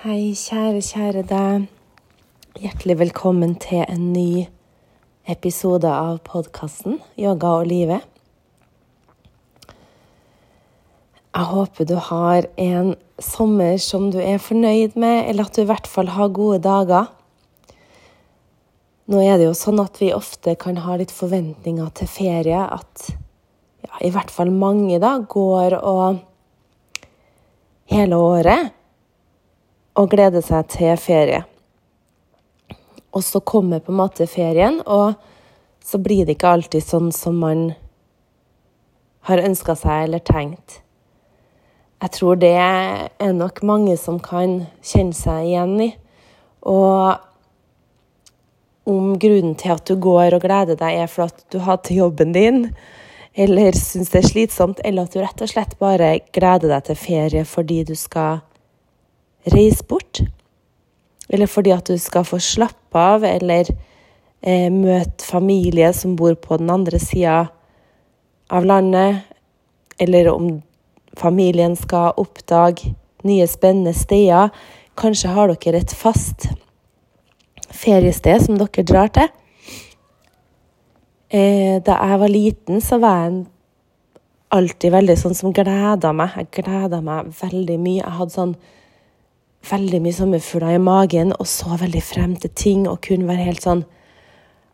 Hei, kjære, kjære deg. Hjertelig velkommen til en ny episode av podkasten Yoga og livet. Jeg håper du har en sommer som du er fornøyd med, eller at du i hvert fall har gode dager. Nå er det jo sånn at vi ofte kan ha litt forventninger til ferie. At ja, i hvert fall mange da går og hele året og gleder seg til ferie. Og så kommer på en måte ferien, og så blir det ikke alltid sånn som man har ønska seg eller tenkt. Jeg tror det er nok mange som kan kjenne seg igjen i. Og om grunnen til at du går og gleder deg, er for at du hater jobben din, eller syns det er slitsomt, eller at du rett og slett bare gleder deg til ferie fordi du skal reise bort, eller fordi at du skal få slappe av, eller eh, møte familie som bor på den andre sida av landet, eller om familien skal oppdage nye, spennende steder. Kanskje har dere et fast feriested som dere drar til. Eh, da jeg var liten, så var jeg alltid veldig sånn som gleda meg. Jeg gleda meg veldig mye. Jeg hadde sånn veldig mye sommerfugler i magen og så veldig frem til ting og kunne være helt sånn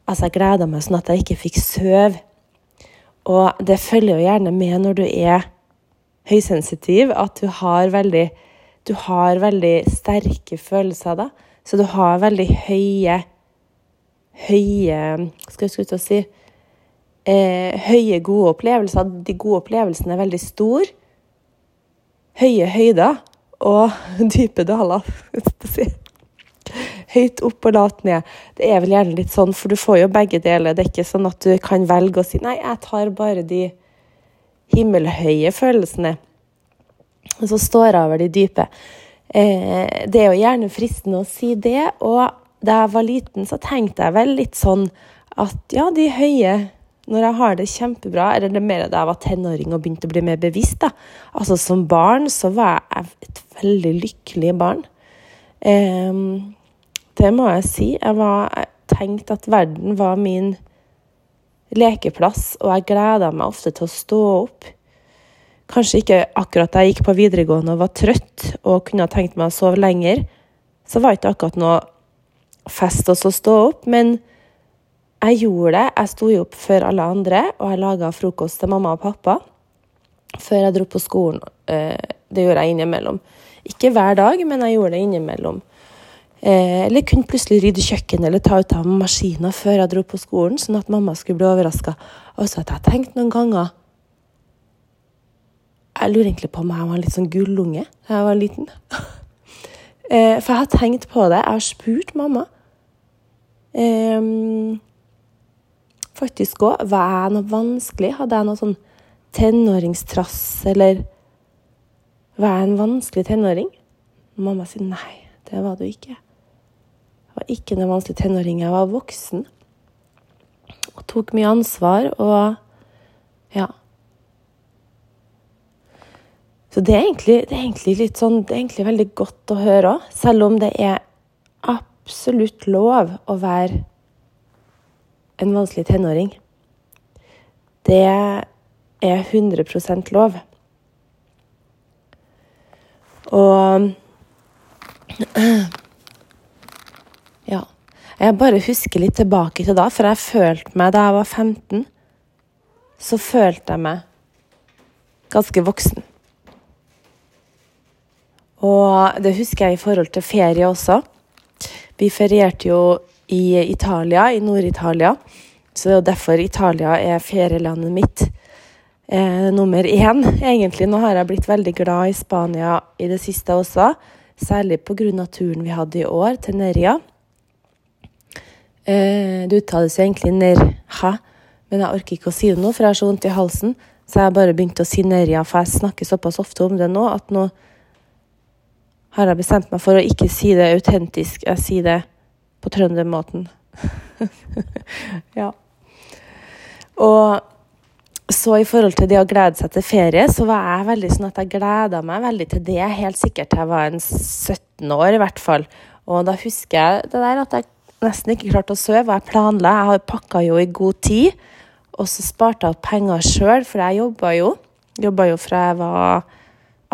Altså, jeg gleda meg sånn at jeg ikke fikk sove. Og det følger jo gjerne med når du er høysensitiv, at du har veldig Du har veldig sterke følelser da. Så du har veldig høye Høye Skal jeg skulle si eh, Høye, gode opplevelser. De gode opplevelsene er veldig store. Høye høyder og dype daler. Høyt opp og lavt ned. Det er vel gjerne litt sånn, for du får jo begge deler. Det er ikke sånn at du kan velge å si nei, jeg tar bare de himmelhøye følelsene. Og så står jeg over de dype. Eh, det er jo gjerne fristende å si det, og da jeg var liten, så tenkte jeg vel litt sånn at ja, de høye når jeg har det kjempebra, eller det er mer da jeg var tenåring og begynte å bli mer bevisst. da. Altså Som barn så var jeg et veldig lykkelig barn. Um, det må jeg si. Jeg, var, jeg tenkte at verden var min lekeplass, og jeg gleda meg ofte til å stå opp. Kanskje ikke akkurat da jeg gikk på videregående og var trøtt og kunne tenkt meg å sove lenger, så var det ikke akkurat noe fest å stå opp, men jeg gjorde det. Jeg sto jo opp før alle andre, og jeg laga frokost til mamma og pappa før jeg dro på skolen. Eh, det gjorde jeg innimellom. Ikke hver dag, men jeg gjorde det innimellom. Eh, eller kunne plutselig rydde kjøkkenet eller ta ut av maskiner før jeg dro på skolen, sånn at mamma skulle bli overraska. Og så hadde jeg tenkt noen ganger Jeg lurer egentlig på om jeg var en litt sånn gullunge da jeg var liten. Eh, for jeg har tenkt på det. Jeg har spurt mamma. Um, faktisk òg. Var jeg noe vanskelig? Hadde jeg noe sånn tenåringstrass, eller var jeg en vanskelig tenåring? Mamma sier nei, det var du ikke. Jeg var ikke noe vanskelig tenåring. Jeg var voksen og tok mye ansvar og ja. Så det er, egentlig, det er egentlig, litt sånn Det er egentlig veldig godt å høre òg, selv om det er absolutt lov å være en vanskelig tenåring. Det er 100% lov. Og Ja. Jeg bare husker litt tilbake til da, for jeg følte meg da jeg var 15, så følte jeg meg ganske voksen. Og det husker jeg i forhold til ferie også. Vi ferierte jo i Italia, i Nord-Italia. Så det er derfor Italia er ferielandet mitt eh, nummer én, egentlig. Nå har jeg blitt veldig glad i Spania i det siste også. Særlig pga. turen vi hadde i år, til Neria. Eh, det uttales jo egentlig Nerha, men jeg orker ikke å si det nå, for jeg har så vondt i halsen. Så jeg bare begynte å si Neria, for jeg snakker såpass ofte om det nå at nå har jeg bestemt meg for å ikke si det autentisk. Jeg sier det på trøndermåten. ja. Og så i forhold til det å glede seg til ferie, så var jeg veldig sånn at jeg gleda meg veldig til det, helt sikkert jeg var en 17 år i hvert fall. Og da husker jeg det der at jeg nesten ikke klarte å sove, jeg planla. Jeg pakka jo i god tid, og så sparte jeg opp penger sjøl, for jeg jobba jo. Jobba jo fra jeg var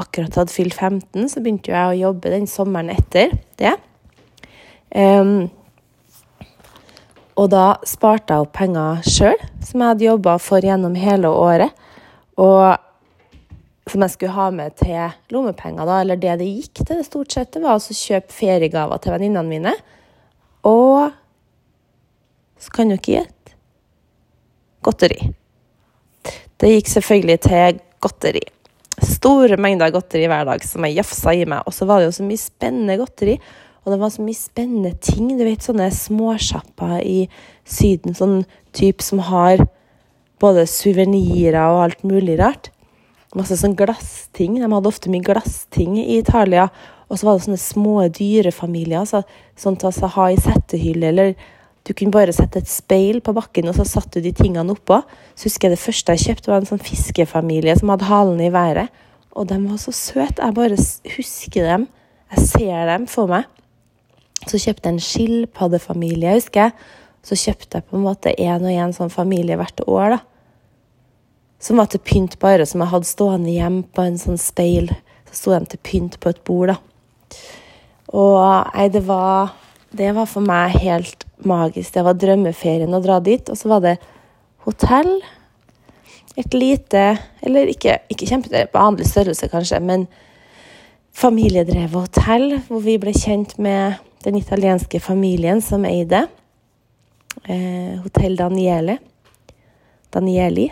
akkurat hadde fylt 15, så begynte jeg å jobbe den sommeren etter det. Um, og da sparte jeg opp penger sjøl, som jeg hadde jobba for gjennom hele året. Og som jeg skulle ha med til lommepenger, da, eller det det gikk til, det stort sett, det var å kjøpe feriegaver til venninnene mine. Og så kan du ikke gjette godteri. Det gikk selvfølgelig til godteri. Store mengder godteri hver dag som jeg jafsa i meg. Og så var det jo så mye spennende godteri. Og det var så mye spennende ting. Du vet sånne småsjapper i Syden, sånn type som har både suvenirer og alt mulig rart. Masse sånn glassting. De hadde ofte mye glassting i Italia. Og så var det sånne små dyrefamilier, så, sånn til å ha i settehylle, eller du kunne bare sette et speil på bakken, og så satte du de tingene oppå. Så husker jeg det første jeg kjøpte, var en sånn fiskefamilie som hadde halene i været. Og de var så søte. Jeg bare husker dem. Jeg ser dem for meg. Så kjøpte jeg en skilpaddefamilie, husker jeg. Så kjøpte jeg på en måte én og én sånn familie hvert år, da. Som var til pynt bare, som jeg hadde stående hjemme på en sånn speil. Så sto de til pynt på et bord, da. Og nei, det var Det var for meg helt magisk. Det var drømmeferien å dra dit. Og så var det hotell. Et lite Eller ikke, ikke kjempe, vanlig størrelse, kanskje, men familiedrevet hotell hvor vi ble kjent med den italienske familien som eide eh, Hotell Daniele. Danieli.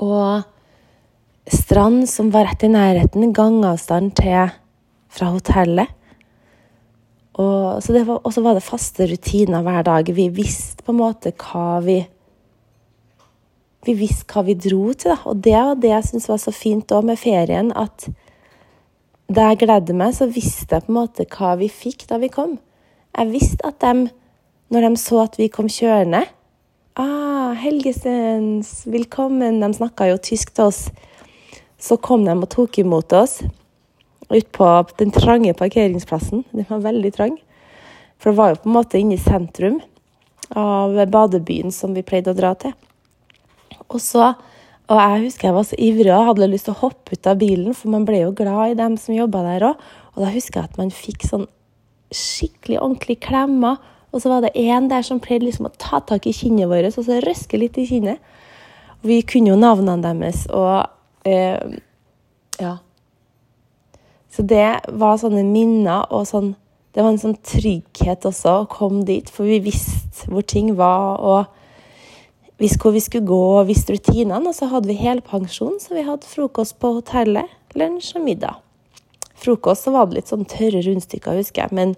Og strand som var rett i nærheten, gangavstand til fra hotellet. Og så, var, også var det faste rutiner hver dag. Vi visste på en måte hva vi Vi visste hva vi dro til, da. Og det var det jeg syntes var så fint òg med ferien, at da jeg gledde meg, så visste jeg på en måte hva vi fikk da vi kom. Jeg visste at de, når de så at vi kom kjørende Ah, Helgesens, velkommen. De snakka jo tysk til oss. Så kom de og tok imot oss ut på den trange parkeringsplassen. Den var veldig trang. For det var jo på en måte inne i sentrum av badebyen som vi pleide å dra til. Og så og jeg husker jeg var så ivrig og hadde lyst til å hoppe ut av bilen, for man ble jo glad i dem som jobba der òg. Og da husker jeg at man fikk sånn skikkelig ordentlig klemmer. Og så var det én der som pleide liksom å ta tak i kinnet vårt og så røske litt i kinnet. Og vi kunne jo navnene deres og eh, Ja. Så det var sånne minner og sånn Det var en sånn trygghet også å komme dit, for vi visste hvor ting var. og visste hvor vi skulle gå og visste rutinene. Og så hadde vi helpensjon, så vi hadde frokost på hotellet, lunsj og middag. Frokost så var det litt sånn tørre rundstykker, husker jeg, men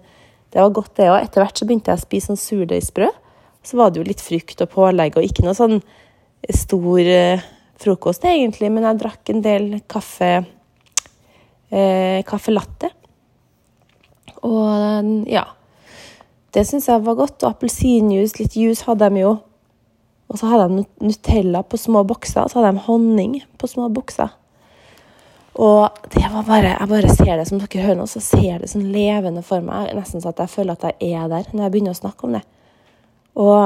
det var godt, det òg. Etter hvert så begynte jeg å spise sånn surdøysbrød. Så var det jo litt frukt og pålegg, og ikke noe sånn stor eh, frokost egentlig, men jeg drakk en del kaffe eh, latte. Og ja. Det syns jeg var godt. Og appelsinjuice, litt juice hadde de jo. Og så hadde de Nutella på små bokser, og så hadde de honning på små bokser. Og det var bare, jeg bare ser det som dere hører nå, så ser det sånn levende for meg. Nesten så at jeg føler at jeg er der når jeg begynner å snakke om det. Og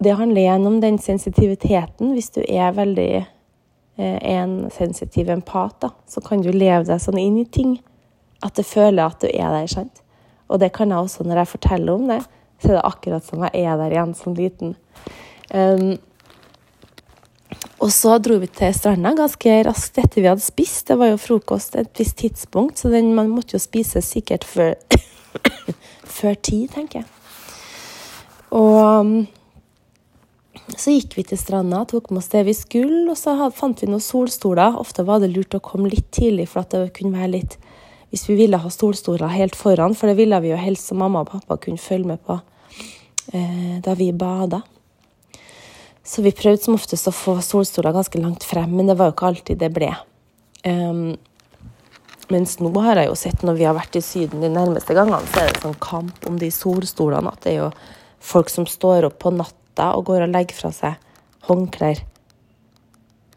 det handler igjen om den sensitiviteten. Hvis du er veldig eh, en sensitiv empat, da, så kan du leve deg sånn inn i ting at du føler at du er der. sant? Og det kan jeg også når jeg forteller om det så er det akkurat som jeg er der igjen som liten. Um, og så dro vi til stranda ganske raskt etter vi hadde spist. Det var jo frokost et visst tidspunkt, så den, man måtte jo spise sikkert før, før ti, tenker jeg. Og um, så gikk vi til stranda, tok med oss det vi skulle, og så fant vi noen solstoler. Ofte var det lurt å komme litt tidlig, for at det kunne være litt Hvis vi ville ha solstoler helt foran, for det ville vi jo helst så mamma og pappa kunne følge med på da vi bada. Så vi prøvde som oftest å få solstoler ganske langt frem, men det var jo ikke alltid det ble. Um, mens nå har jeg jo sett, når vi har vært i Syden de nærmeste gangene, så er det sånn kamp om de solstolene. At det er jo folk som står opp på natta og går og legger fra seg håndklær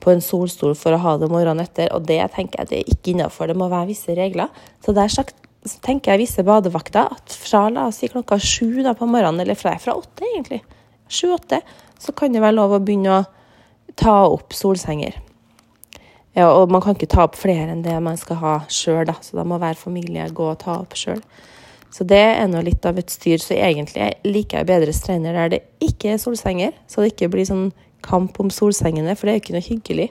på en solstol for å ha det morgenen etter, og det tenker jeg det er ikke innafor. Det må være visse regler. Så der sagt, tenker jeg visse badevakter at fra la oss si klokka sju da på morgenen, eller fra, fra åtte egentlig, sju-åtte, så kan det være lov å begynne å ta opp solsenger. Ja, og man kan ikke ta opp flere enn det man skal ha sjøl, da, så da må hver familie gå og ta opp sjøl. Så det er nå litt av et styr. Så egentlig liker jeg bedre strender der det ikke er solsenger, så det ikke blir sånn kamp om solsengene, for det er jo ikke noe hyggelig.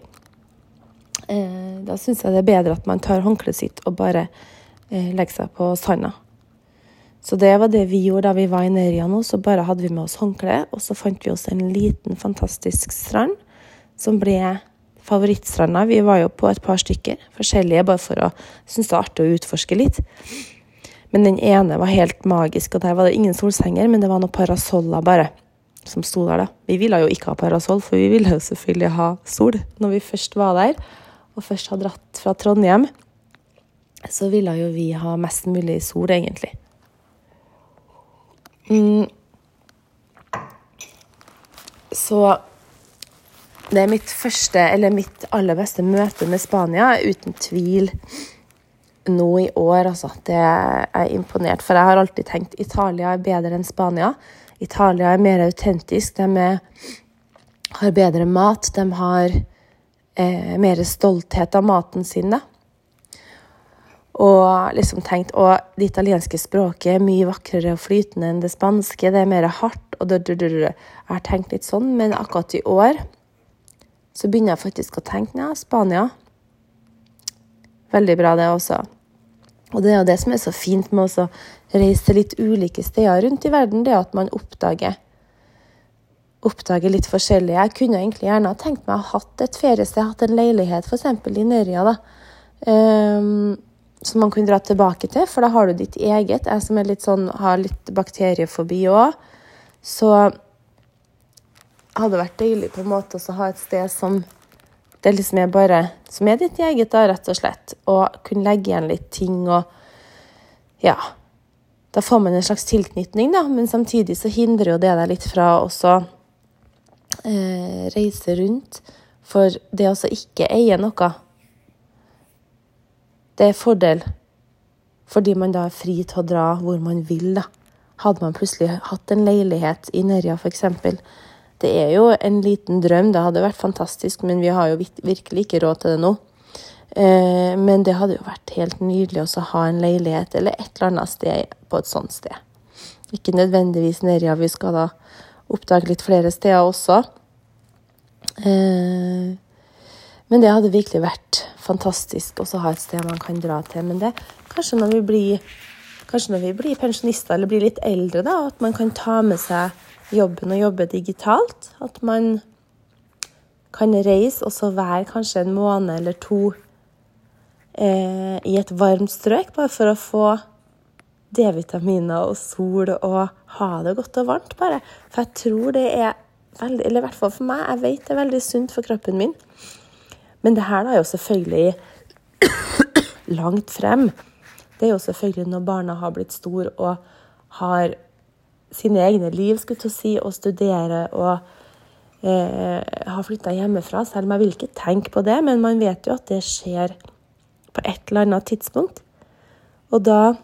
Eh, da syns jeg det er bedre at man tar håndkleet sitt og bare eh, legger seg på sanda. Så det var det vi gjorde da vi var i Neria nå. Så bare hadde vi med oss håndkle, og så fant vi oss en liten, fantastisk strand som ble favorittstranda. Vi var jo på et par stykker, forskjellige, bare for å synes det var artig å utforske litt. Men den ene var helt magisk, og der var det ingen solsenger, men det var noen parasoller bare som sto der, da. Vi ville jo ikke ha parasoll, for vi ville jo selvfølgelig ha sol når vi først var der. Og først hadde dratt fra Trondheim, så ville jo vi ha mest mulig sol, egentlig. Mm. Så det er mitt første, eller mitt aller beste møte med Spania, uten tvil nå i år, altså. Det er imponert, for jeg har alltid tenkt Italia er bedre enn Spania. Italia er mer autentisk. De er, har bedre mat. De har eh, mer stolthet av maten sin. Da. Og liksom tenkt Og det italienske språket er mye vakrere og flytende enn det spanske. Det er mer hardt. og Jeg har tenkt litt sånn, men akkurat i år så begynner jeg faktisk å tenke ja, Spania. Veldig bra, det også. Og det er jo det som er så fint med å reise litt ulike steder rundt i verden, det er at man oppdager oppdager litt forskjellig. Jeg kunne egentlig gjerne ha tenkt meg å ha hatt et feriested, hatt en leilighet f.eks. i Nørja. da. Um, som man kunne dra tilbake til, for da har du ditt eget. Jeg som litt sånn, har litt bakteriefobi òg. Så hadde det vært deilig på en måte å ha et sted som det liksom er bare Som er ditt eget, da, rett og slett. Og kunne legge igjen litt ting og Ja. Da får man en slags tilknytning, da, men samtidig så hindrer jo det deg litt fra også eh, reise rundt. For det å ikke eie noe, det er fordel. Fordi man da er fri til å dra hvor man vil, da. Hadde man plutselig hatt en leilighet i Nørja, f.eks., det er jo en liten drøm. Det hadde vært fantastisk, men vi har jo virkelig ikke råd til det nå. Eh, men det hadde jo vært helt nydelig å ha en leilighet eller et eller annet sted på et sånt sted. Ikke nødvendigvis Nerja. Vi skal da oppdage litt flere steder også. Men det hadde virkelig vært fantastisk å ha et sted man kan dra til. Men det kanskje når vi blir, når vi blir pensjonister eller blir litt eldre, da, at man kan ta med seg jobben og jobbe digitalt. At man kan reise og så være kanskje en måned eller to eh, i et varmt strøk, bare for å få D-vitaminer og sol og ha det godt og varmt, bare. For jeg tror det er veldig Eller i hvert fall for meg, jeg vet det er veldig sunt for kroppen min. Men det her er jo selvfølgelig langt frem. Det er jo selvfølgelig når barna har blitt store og har sine egne liv, skulle til å si, og studere og eh, har flytta hjemmefra. Selv om jeg vil ikke tenke på det, men man vet jo at det skjer på et eller annet tidspunkt. Og da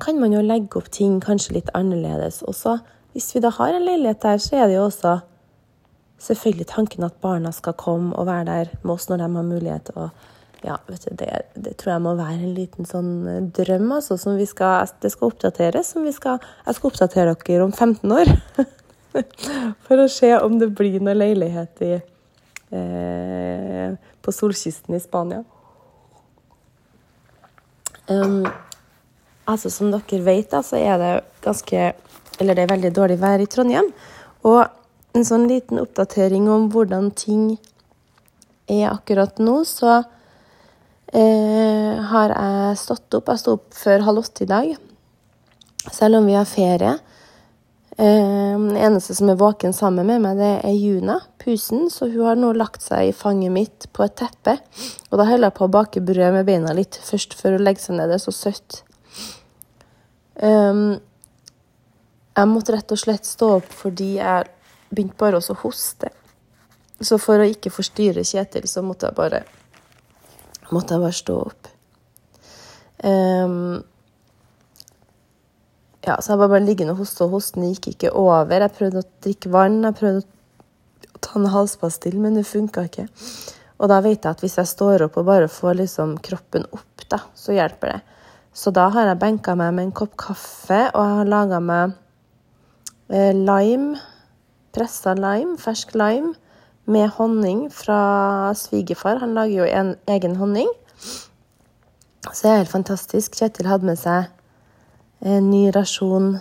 kan man jo legge opp ting kanskje litt annerledes. Og hvis vi da har en leilighet der, så er det jo også selvfølgelig tanken at barna skal komme og være der med oss når de har mulighet Og ja, vet du, det, det, tror jeg må være en liten sånn eh, drøm, altså, som vi skal Det skal oppdateres. Som vi skal, jeg skal oppdatere dere om 15 år. For å se om det blir noe leilighet i, eh, på solkysten i Spania. Um, altså, som dere vet, da, så er det ganske Eller det er veldig dårlig vær i Trondheim. Og en sånn liten oppdatering om hvordan ting er akkurat nå, så eh, har jeg stått opp. Jeg sto opp før halv åtte i dag, selv om vi har ferie. Eh, den eneste som er våken sammen med meg, det er Juna, pusen, så hun har nå lagt seg i fanget mitt på et teppe. Og da holder jeg på å bake brød med beina litt først, før hun legger seg ned. Det er så søtt. Um, jeg måtte rett og slett stå opp fordi jeg begynte bare å hoste. Så for å ikke forstyrre Kjetil, så måtte jeg bare, måtte jeg bare stå opp. Um, ja, så jeg var bare liggende og hoste, og hosten gikk ikke over. Jeg prøvde å drikke vann, jeg prøvde å ta en halspastill, men det funka ikke. Og da vet jeg at hvis jeg står opp og bare får liksom kroppen opp, da, så hjelper det. Så da har jeg benka meg med en kopp kaffe, og jeg har laga meg eh, lime, pressa lime, fersk lime, med honning fra svigerfar. Han lager jo en egen honning. Så det er helt fantastisk. Kjetil hadde med seg en ny rasjon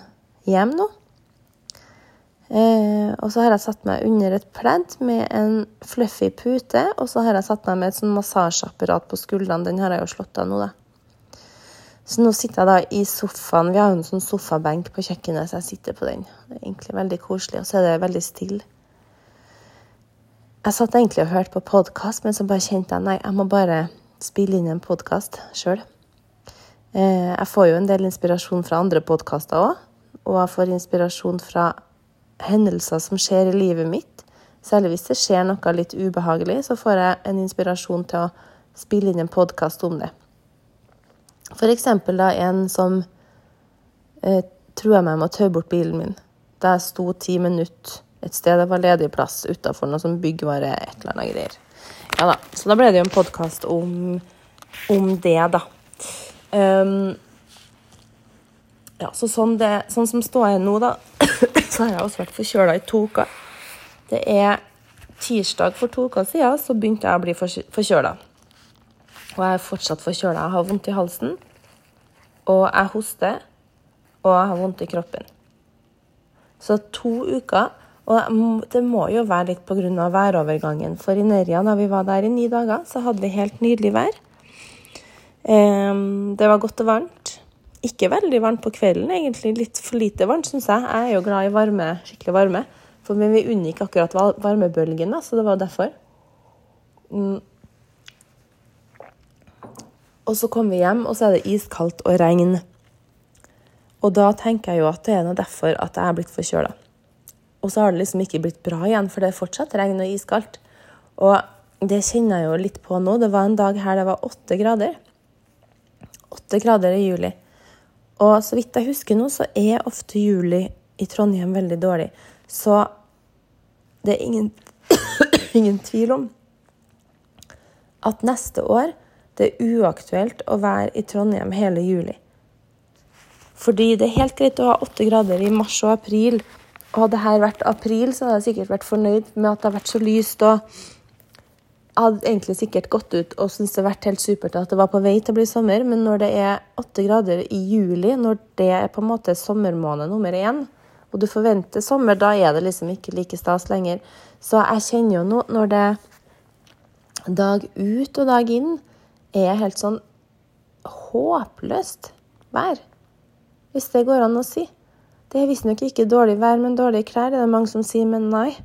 hjem nå. Eh, og så har jeg satt meg under et pledd med en fluffy pute. Og så har jeg satt meg med et sånn massasjeapparat på skuldrene. Den har jeg jo slått av nå, da. Så nå sitter jeg da i sofaen. Vi har jo en sånn sofabenk på kjøkkenet, så jeg sitter på den. Det er egentlig veldig koselig, og så er det veldig stille. Jeg satt egentlig og hørte på podkast, men så bare kjente jeg nei, jeg må bare spille inn en podkast sjøl. Eh, jeg får jo en del inspirasjon fra andre podkaster òg, og jeg får inspirasjon fra hendelser som skjer i livet mitt. Særlig hvis det skjer noe litt ubehagelig, så får jeg en inspirasjon til å spille inn en podkast om det. For eksempel da en som eh, trua meg med å taue bort bilen min. Da jeg sto ti minutter et sted det var ledig plass utafor noe som byggvare, et eller annet greier. Ja da, Så da ble det jo en podkast om, om, det, da. Um, ja, så sånn, det, sånn som ståa er nå, da, så har jeg også vært forkjøla i to uker. Det er tirsdag for to uker siden så begynte jeg å bli forkjøla. Og jeg er fortsatt forkjøla. Jeg har vondt i halsen, og jeg hoster, og jeg har vondt i kroppen. Så to uker. Og det må jo være litt pga. værovergangen. For i Nerja, da vi var der i ni dager, så hadde vi helt nydelig vær. Det var godt og varmt. Ikke veldig varmt på kvelden, egentlig. Litt for lite varmt, syns jeg. Jeg er jo glad i varme, skikkelig varme. For, vi unngikk akkurat varmebølgen, da, så det var derfor. Og så kommer vi hjem, og så er det iskaldt og regn. Og da tenker jeg jo at det er noe derfor at jeg er blitt forkjøla. Og så har det liksom ikke blitt bra igjen, for det er fortsatt regn og iskaldt. Og det kjenner jeg jo litt på nå. Det var en dag her det var åtte grader. Åtte grader i juli. Og så vidt jeg husker nå, så er ofte juli i Trondheim veldig dårlig. Så det er ingen, ingen tvil om at neste år det er uaktuelt å være i Trondheim hele juli. Fordi det er helt greit å ha åtte grader i mars og april. Og hadde dette vært april, så hadde jeg sikkert vært fornøyd med at det har vært så lyst. og hadde egentlig sikkert gått ut og syntes det hadde vært helt supert at det var på vei til å bli sommer, men når det er åtte grader i juli, når det er på en måte sommermåned nummer én, og du forventer sommer, da er det liksom ikke like stas lenger. Så jeg kjenner jo nå, når det er dag ut og dag inn er helt sånn håpløst vær, hvis det går an å si. Det er visstnok ikke dårlig vær, men dårlige klær, det er det mange som sier, men nei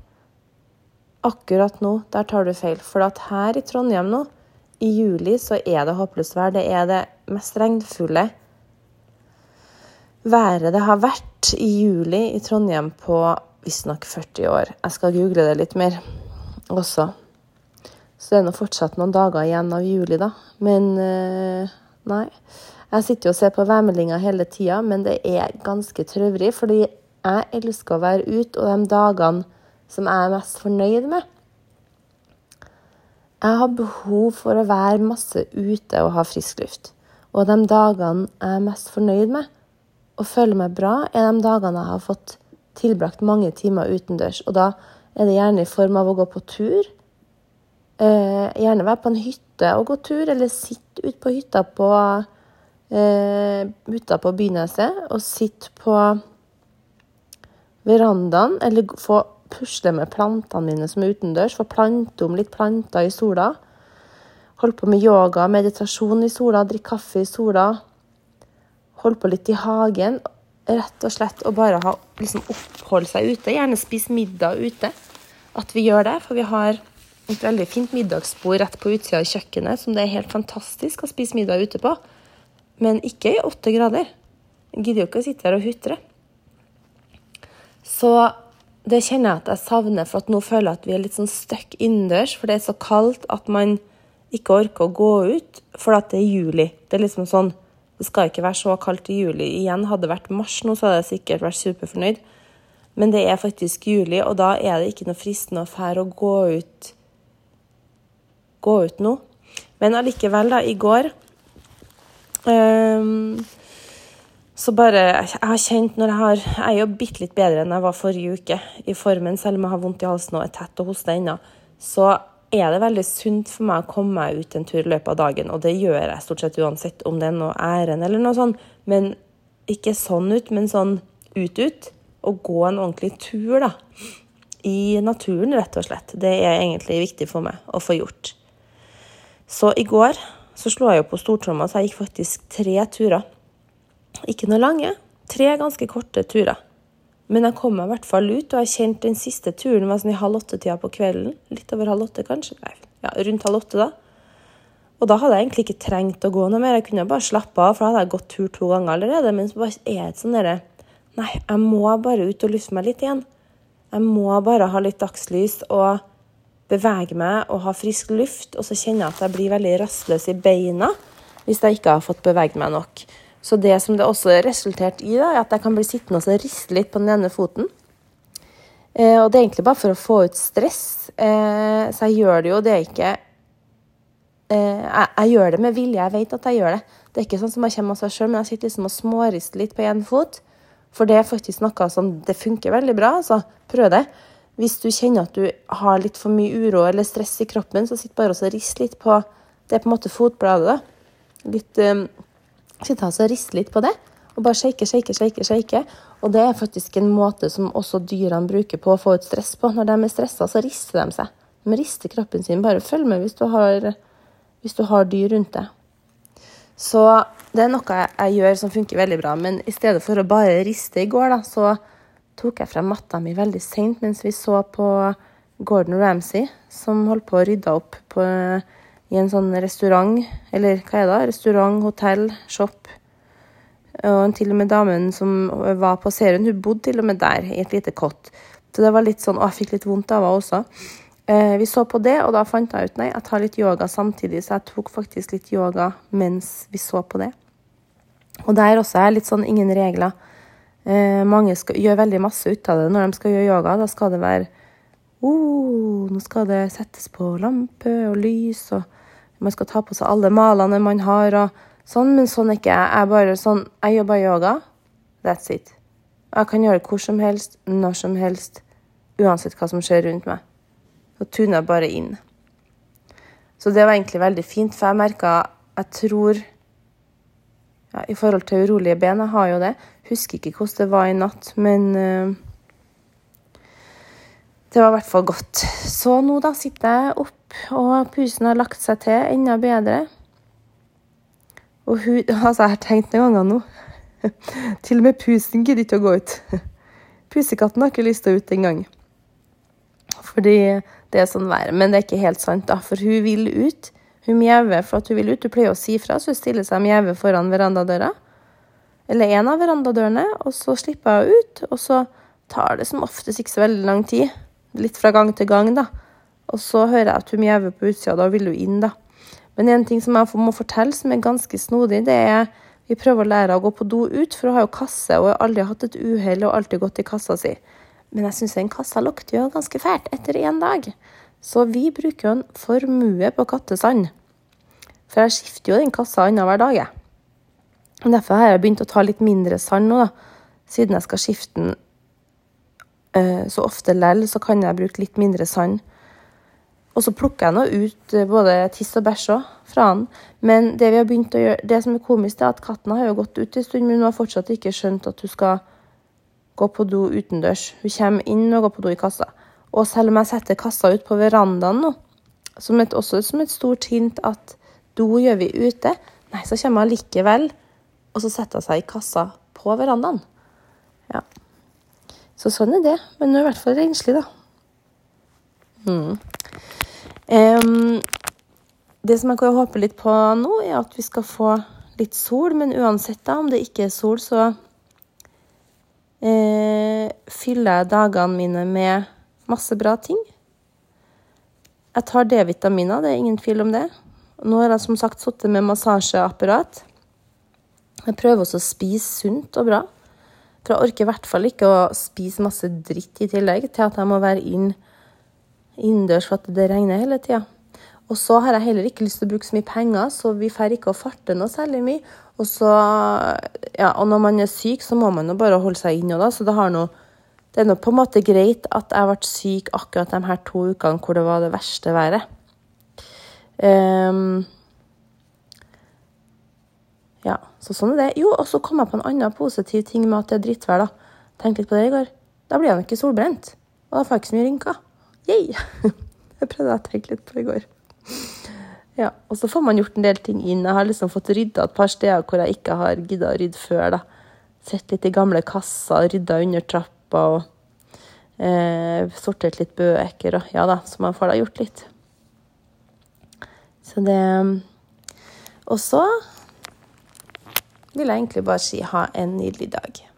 akkurat nå, der tar du feil. For at her i Trondheim nå, i juli, så er det håpløst vær. Det er det mest regnfulle været det har vært i juli i Trondheim på visstnok 40 år. Jeg skal google det litt mer også. Så det er nå fortsatt noen dager igjen av juli, da. Men øh, nei. Jeg sitter jo og ser på værmeldinga hele tida, men det er ganske trøvrig. Fordi jeg elsker å være ute, og de dagene som jeg er mest fornøyd med. Jeg har behov for å være masse ute og ha frisk luft. Og de dagene jeg er mest fornøyd med og føler meg bra, er de dagene jeg har fått tilbrakt mange timer utendørs. Og da er det gjerne i form av å gå på tur. Eh, gjerne være på en hytte og gå tur, eller sitte ute på hytta på, eh, hytta på Byneset og sitte på verandaen, eller få pusle med plantene mine som er utendørs. Få plante om litt planter i sola. Holde på med yoga, meditasjon i sola, drikke kaffe i sola. Holde på litt i hagen. Rett og slett å bare ha, liksom oppholde seg ute. Gjerne spise middag ute. At vi gjør det, for vi har et veldig fint middagsbord rett på utsida av kjøkkenet som det er helt fantastisk å spise middag ute på. Men ikke i åtte grader. Jeg gidder jo ikke å sitte her og hutre. Så det kjenner jeg at jeg savner, for at nå føler jeg at vi er litt sånn stuck innendørs. For det er så kaldt at man ikke orker å gå ut, for at det er juli. Det er liksom sånn Det skal ikke være så kaldt i juli. Igjen, hadde det vært mars nå, så hadde jeg sikkert vært superfornøyd. Men det er faktisk juli, og da er det ikke noe fristende å fære å gå ut gå ut nå. Men allikevel, da, i går um, så bare Jeg har kjent når jeg har Jeg er jo bitte litt bedre enn jeg var forrige uke i formen, selv om jeg har vondt i halsen og er tett og hoster ennå. Så er det veldig sunt for meg å komme meg ut en tur i løpet av dagen, og det gjør jeg stort sett uansett om det er noe ærend eller noe sånt. Men ikke sånn ut, men sånn ut-ut. Og gå en ordentlig tur, da. I naturen, rett og slett. Det er egentlig viktig for meg å få gjort. Så i går så slo jeg jo på stortromma, så jeg gikk faktisk tre turer. Ikke noe lange, tre ganske korte turer. Men jeg kom meg i hvert fall ut, og jeg kjente den siste turen var sånn i halv åtte-tida på kvelden. Litt over halv åtte, kanskje. Nei, ja, rundt halv åtte, da. Og da hadde jeg egentlig ikke trengt å gå noe mer. Jeg kunne bare slappe av, for da hadde jeg gått tur to ganger allerede. Men så bare er det sånn derre Nei, jeg må bare ut og lufte meg litt igjen. Jeg må bare ha litt dagslys og bevege meg og ha frisk luft, og så kjenner jeg at jeg blir veldig rastløs i beina hvis jeg ikke har fått beveget meg nok. Så det som det også resulterte i, da, er at jeg kan bli sittende og riste litt på den ene foten. Eh, og det er egentlig bare for å få ut stress. Eh, så jeg gjør det jo, det er ikke eh, jeg, jeg, gjør det med vilje, jeg vet at jeg gjør det. Det er ikke sånn som jeg kommer av seg sjøl, men jeg sitter liksom og smårister litt på én fot. For det er faktisk noe som det funker veldig bra, så prøv det. Hvis du kjenner at du har litt for mye uro eller stress i kroppen, så sitt bare og rist litt på Det er på en måte fotbladet, da. Litt um, Sitt altså rist litt på det, og bare shake, shake, shake, shake. Og det er faktisk en måte som også dyrene bruker på å få ut stress på. Når de er stressa, så rister de seg. De rister kroppen sin. Bare følg med hvis du har, hvis du har dyr rundt deg. Så det er noe jeg, jeg, gjør som funker veldig bra. Men i stedet for å bare riste i går, da, så tok jeg frem matta mi veldig seint mens vi så på Gordon Ramsay, som holdt på å rydde opp på, i en sånn restaurant, eller hva er det? Restaurant, hotell, shop. Og til og med damen som var på serien, hun bodde til og med der, i et lite kott. Så det var litt sånn, og jeg fikk litt vondt av henne også. Eh, vi så på det, og da fant jeg ut nei, jeg tar litt yoga samtidig, så jeg tok faktisk litt yoga mens vi så på det. Og der også er litt sånn ingen regler. Eh, mange skal, gjør veldig masse ut av det når de skal gjøre yoga. Da skal det være oh, Nå skal det settes på lampe og lys, og man skal ta på seg alle malene man har, og sånn. Men sånn er ikke jeg. Jeg bare sånn Jeg bare yoga. That's it. Jeg kan gjøre det hvor som helst, når som helst, uansett hva som skjer rundt meg. Så tuner jeg bare inn. Så det var egentlig veldig fint, for jeg merka Jeg tror ja, I forhold til urolige ben, jeg har jo det. Husker ikke hvordan det var i natt, men uh, det var i hvert fall godt. Så nå da sitter jeg opp, og pusen har lagt seg til enda bedre. Og hun Altså, jeg har tenkt noen ganger nå. til og med pusen gidder ikke å gå ut. Pusekatten har ikke lyst til å ut engang. Fordi det er sånn vær. Men det er ikke helt sant, da, for hun vil ut. Hun mjauer for at hun vil ut. Hun pleier å si fra, så hun stiller seg mjauer foran verandadøra. Eller en av verandadørene, og så slipper hun ut. Og så tar det som oftest ikke så veldig lang tid. Litt fra gang til gang, da. Og så hører jeg at hun mjauer på utsida, da vil hun inn, da. Men en ting som jeg må fortelle som er ganske snodig, det er vi prøver å lære å gå på do ut, for hun har jo kasse og har aldri hatt et uhell og alltid gått i kassa si. Men jeg syns den kassa lukter jo ganske fælt etter én dag. Så vi bruker jo en formue på kattesand. For jeg skifter jo den kassa annenhver dag, jeg. Derfor har jeg begynt å ta litt mindre sand nå, da. Siden jeg skal skifte den uh, så ofte lell, så kan jeg bruke litt mindre sand. Og så plukker jeg nå ut uh, både tiss og bæsj òg fra den. Men det vi har begynt å gjøre, det som er komisk, er at katten har jo gått ut en stund, men hun har fortsatt ikke skjønt at hun skal gå på do utendørs. Hun kommer inn og går på do i kassa. Og selv om jeg setter kassa ut på verandaen nå, som et, også som et stort hint at do gjør vi ute, nei, så kommer hun likevel, og så setter hun seg i kassa på verandaen. Ja. Så sånn er det. Men hun er i hvert fall renslig, da. Mm. Um, det som jeg kan håpe litt på nå, er at vi skal få litt sol, men uansett da, om det ikke er sol, så eh, fyller jeg dagene mine med masse bra ting. Jeg tar D-vitaminer, det er ingen tvil om det. Nå har jeg som sagt sittet med massasjeapparat. Jeg prøver også å spise sunt og bra. For jeg orker i hvert fall ikke å spise masse dritt i tillegg til at jeg må være inn innendørs for at det regner hele tida. Og så har jeg heller ikke lyst til å bruke så mye penger, så vi får ikke å farte noe særlig mye. Og så, ja, og når man er syk, så må man jo bare holde seg inne. Så det har noe det er nå på en måte greit at jeg ble syk akkurat de her to ukene hvor det var det verste været. Um, ja, så sånn er det. Jo, og så kom jeg på en annen positiv ting med at det er drittvær, da. Tenkte litt på det i går. Da blir jeg ikke solbrent. Og da får jeg ikke så mye rynker. Yeah! Det prøvde jeg å tenke litt på i går. Ja, Og så får man gjort en del ting inn. Jeg har liksom fått rydda et par steder hvor jeg ikke har gidda å rydde før. da. Sett litt i gamle kasser, rydda under trapp lapper og eh, sortert litt bøker og Ja da, så man får da gjort litt. Så det Og så vil jeg egentlig bare si ha en nydelig dag.